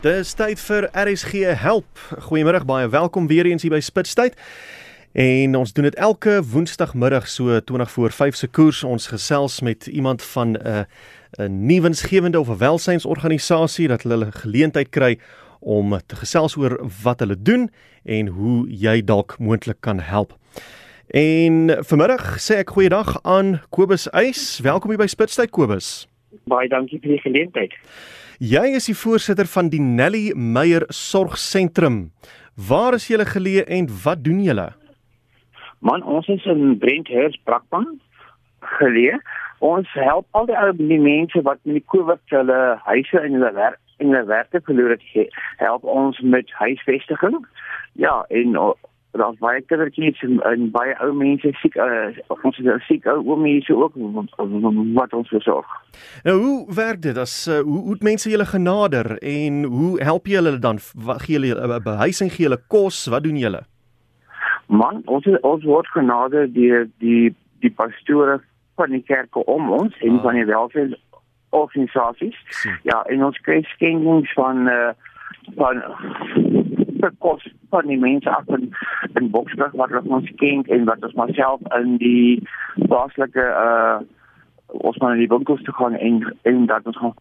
Dis tyd vir RSG Help. Goeiemôre, baie welkom weer eens hier by Spitstyd. En ons doen dit elke woensdagmiddag so 20 voor 5 se koers. Ons gesels met iemand van 'n 'n nuwensgewende of 'n welsynsorganisasie dat hulle geleentheid kry om te gesels oor wat hulle doen en hoe jy dalk moontlik kan help. En vanmiddag sê ek goeiedag aan Kobus Eis. Welkom hier by Spitstyd Kobus. Baie dankie vir die geleentheid. Jy is die voorsitter van die Nelly Meyer Sorgsentrum. Waar is julle geleë en wat doen julle? Man, ons is in Brenthurst Brakpan geleë. Ons help al die ou mense wat met die COVID hulle huise en hulle werk en hulle werke verloor het. Help ons met huisvestiging. Ja, en daar's baie kindertjies en, en baie ou mense siek uh, ons is siek ou oom mense ook wat ons versorg. Nou hoe werk dit as uh, hoe hoe mense julle genader en hoe help jy hulle dan wat gee julle 'n uh, behuising gee hulle kos wat doen julle? Man ons is, ons word genader deur die die pastore van die kerke om ons en ah. van die welstand organisasies. Ja, en ons kry skenkings van uh, van vir kos van die mense af in in Boksburg wat hulle ons ken en wat ons myself in die plaaslike uh ons maar in die winkels te gaan en en dat ons gaan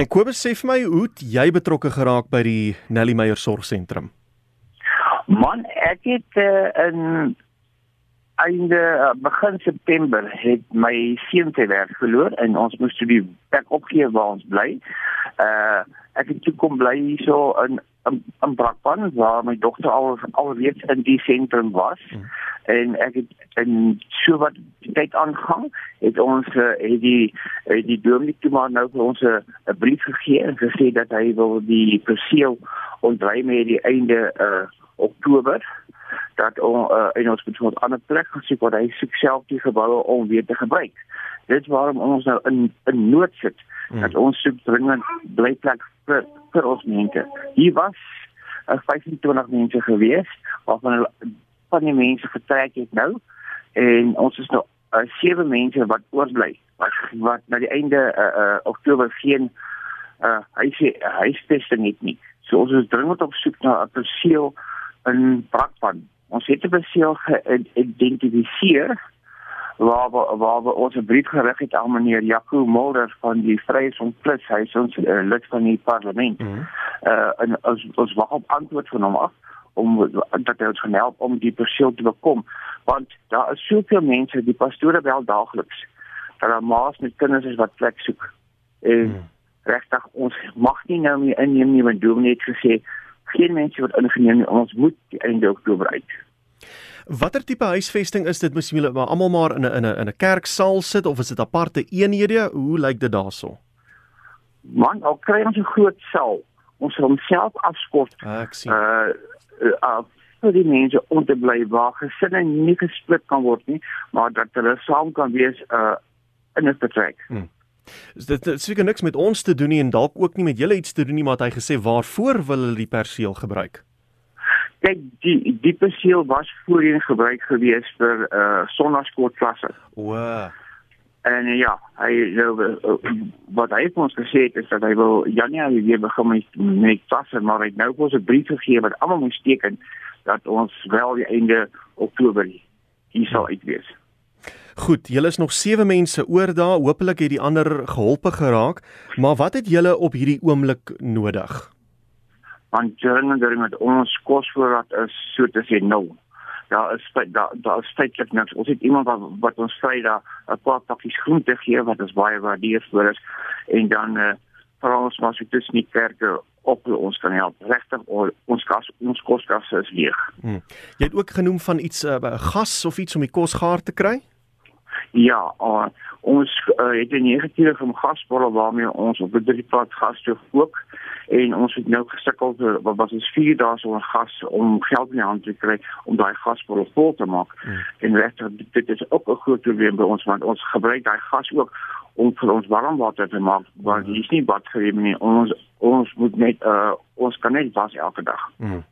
En Kobus sê vir my hoe jy betrokke geraak by die Nelly Meyer Sorgsentrum? Man, ek het uh, in einde uh, begin September het my seun sy werk verloor en ons moes toe die plek opgee waar ons bly. Uh ek het toe kom bly hierso in in, in Brakpan waar my dogter al alreeds in die sentrum was. Hmm. En ek het in so wat tyd aangang het ons uh, het die het die dominee toe maar nou vir ons 'n brief gegee en gesê dat hy wil die perseel ontdry met die einde uh Oktober dat on, uh, in ons moet 'n ander plek gaan soek waar hy self die geboue om weer te gebruik. Dit waarom ons nou in 'n nood sit hmm. dat ons soek dringend blyplek vir vir ons mense. Hier was uh, 25 mense gewees waarvan van die mense vertrek het nou en ons is nou uh, sewe mense wat oorbly wat wat na die einde uh, uh, Oktober geen uh, huis huisvesting het nie. So ons is dringend op soek na 'n perseel in Brakpan. Ons het 'n perseel geïdentifiseer waar waar we ons brief gerig het aan meneer Jaco Mulder van die Vryheidsfront Plus, hy is ons uh, lid van die parlement. Mm -hmm. uh, en ons ons wag op antwoord van hom af om dat hy ons kan help om die perseel te bekom want daar is soveel mense die pastore bel daagliks dat daar maas met kinders is wat plek soek. En mm. regtig ons mag nie nou meer inneem nie want Dominee het gesê geen mense word ingeneem nie ons moet die einde Oktober uit. Watter tipe huisvesting is dit? Moes jy maar almal maar in 'n in 'n in 'n kerksaal sit of is dit aparte eenhede? Hoe lyk dit daarso? Man, al kry ons 'n groot saal. Ons sal homself afskort. Ah, ek sien. Uh, uh vir die mense om te bly waar gesinne nie gesplit kan word nie, maar dat hulle saam kan wees uh in 'n vertrek. Hmm. Is dit seker niks met ons te doen nie en dalk ook nie met julle iets te doen nie, maar hy gesê waarvoor wil hulle die perseel gebruik? Kyk die die perseel was voorheen gebruik gewees vir uh sonnaskoolklasse. O. En uh, ja, hy nou uh, wat hy vir ons gesê het is dat hy wil Januarie weer begin met met klasse, maar hy het nou ons 'n brief gegee wat almal moet teken dat ons wel die einde Oktober hier sal uitwees. Goed, julle is nog 7 mense oor daar. Hoopelik het die ander geholpe geraak, maar wat het julle op hierdie oomblik nodig? Want journalisme met ons kosvoorraad is so te sê nul. Daar is daar daar is feitelik niks. Ons het iemand wat wat ons Vrydag 'n paar pakkies groente gee wat ons baie waardeer vir is en dan eh uh, vir ons was dit dus nie kerke op ons kan help. Regtig ons kas ons koskas is leeg. Hmm. Jy het ook genoem van iets uh, gas of iets om die kos gaar te kry? Ja, uh, ons uh, het 'n negatiewe van gasbolle waarmee ons op 'n drie plat gas te kook en ons het nou gesukkel wat was ons 4 dae sonder gas om geld in die hand te kry om daai gasbolle vol te maak. Hmm. En regtig dit is ook 'n groot probleem by ons want ons gebruik daai gas ook om vir ons warmwater te maak want hier is nie batterye nie. Ons ons moet net uh, ons kan net was elke dag. Hmm.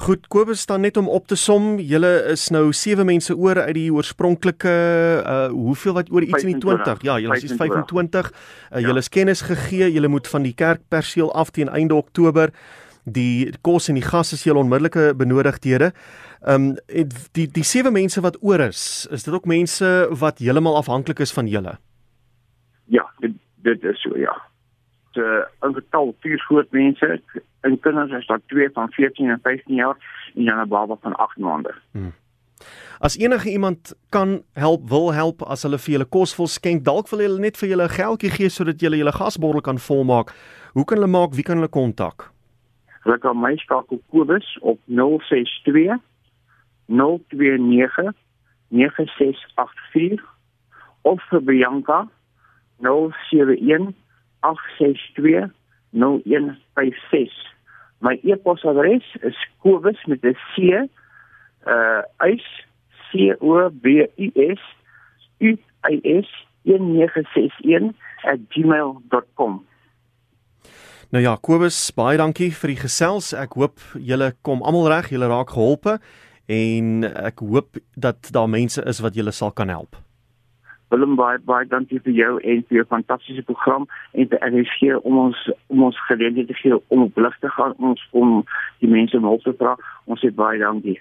Goed, Kobus staan net om op te som. Julle is nou 7 mense oor uit die oorspronklike uh hoeveel wat oor iets in die 20. Ja, julle is 25. Uh, julle is kennis gegee. Julle moet van die kerkperseel af teen einde Oktober. Die kos en die gas is julle onmiddellike benodigdhede. Ehm um, die die sewe mense wat oor is, is dit ook mense wat heeltemal afhanklik is van julle? Ja, dit dit is so ja. So 'n getal vier groot mense en kinders is daar twee van 14 en 15 jaar en dan 'n baba van 8 maande. Hmm. As enige iemand kan help, wil help as hulle vir julle kos wil skenk, dalk wil hulle net vir julle 'n geldjie gee sodat julle julle gasbottel kan volmaak. Hoe kan hulle maak? Wie kan hulle kontak? Hulle kan my skakel Kobus op 062 029 9684 of vir Bianca 071 862 0156. My e-posadres is kobus met 'n c uh ys c o b u s u i s 1961@gmail.com. Nou ja, Kobus, baie dankie vir die gesels. Ek hoop julle kom almal reg, julle raak geholpe en ek hoop dat daar mense is wat julle sal kan help. Willem baie baie dankie vir jou en vir jou fantastiese program en vir RSG om ons om ons geleentheid te gee om op lig te gaan ons om die mense om hulp te vra. Ons sê baie dankie.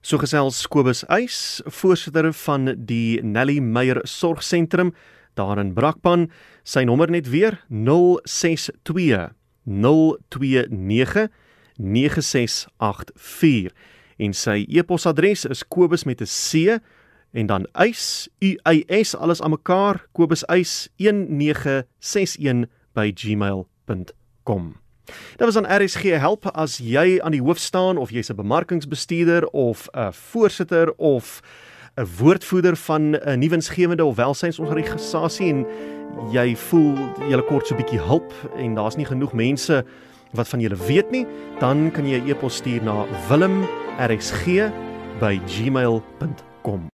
So gesels Kobus Eis, voorsitter van die Nelly Meyer Sorgsentrum daar in Brakpan. Sy nommer net weer 062 029 9684 en sy e-posadres is kobus met 'n c en dan eis u i s alles aan mekaar kobus eis 1961 by gmail.com Dit was aan RSG help. As jy aan die hoof staan of jy's 'n bemarkingsbestuurder of 'n voorsitter of 'n woordvoerder van 'n nuwensgewende of welsynsorganisasie en jy voel jy kort so 'n bietjie hulp en daar's nie genoeg mense wat van julle weet nie, dan kan jy 'n e-pos stuur na wilm@rsg@gmail.com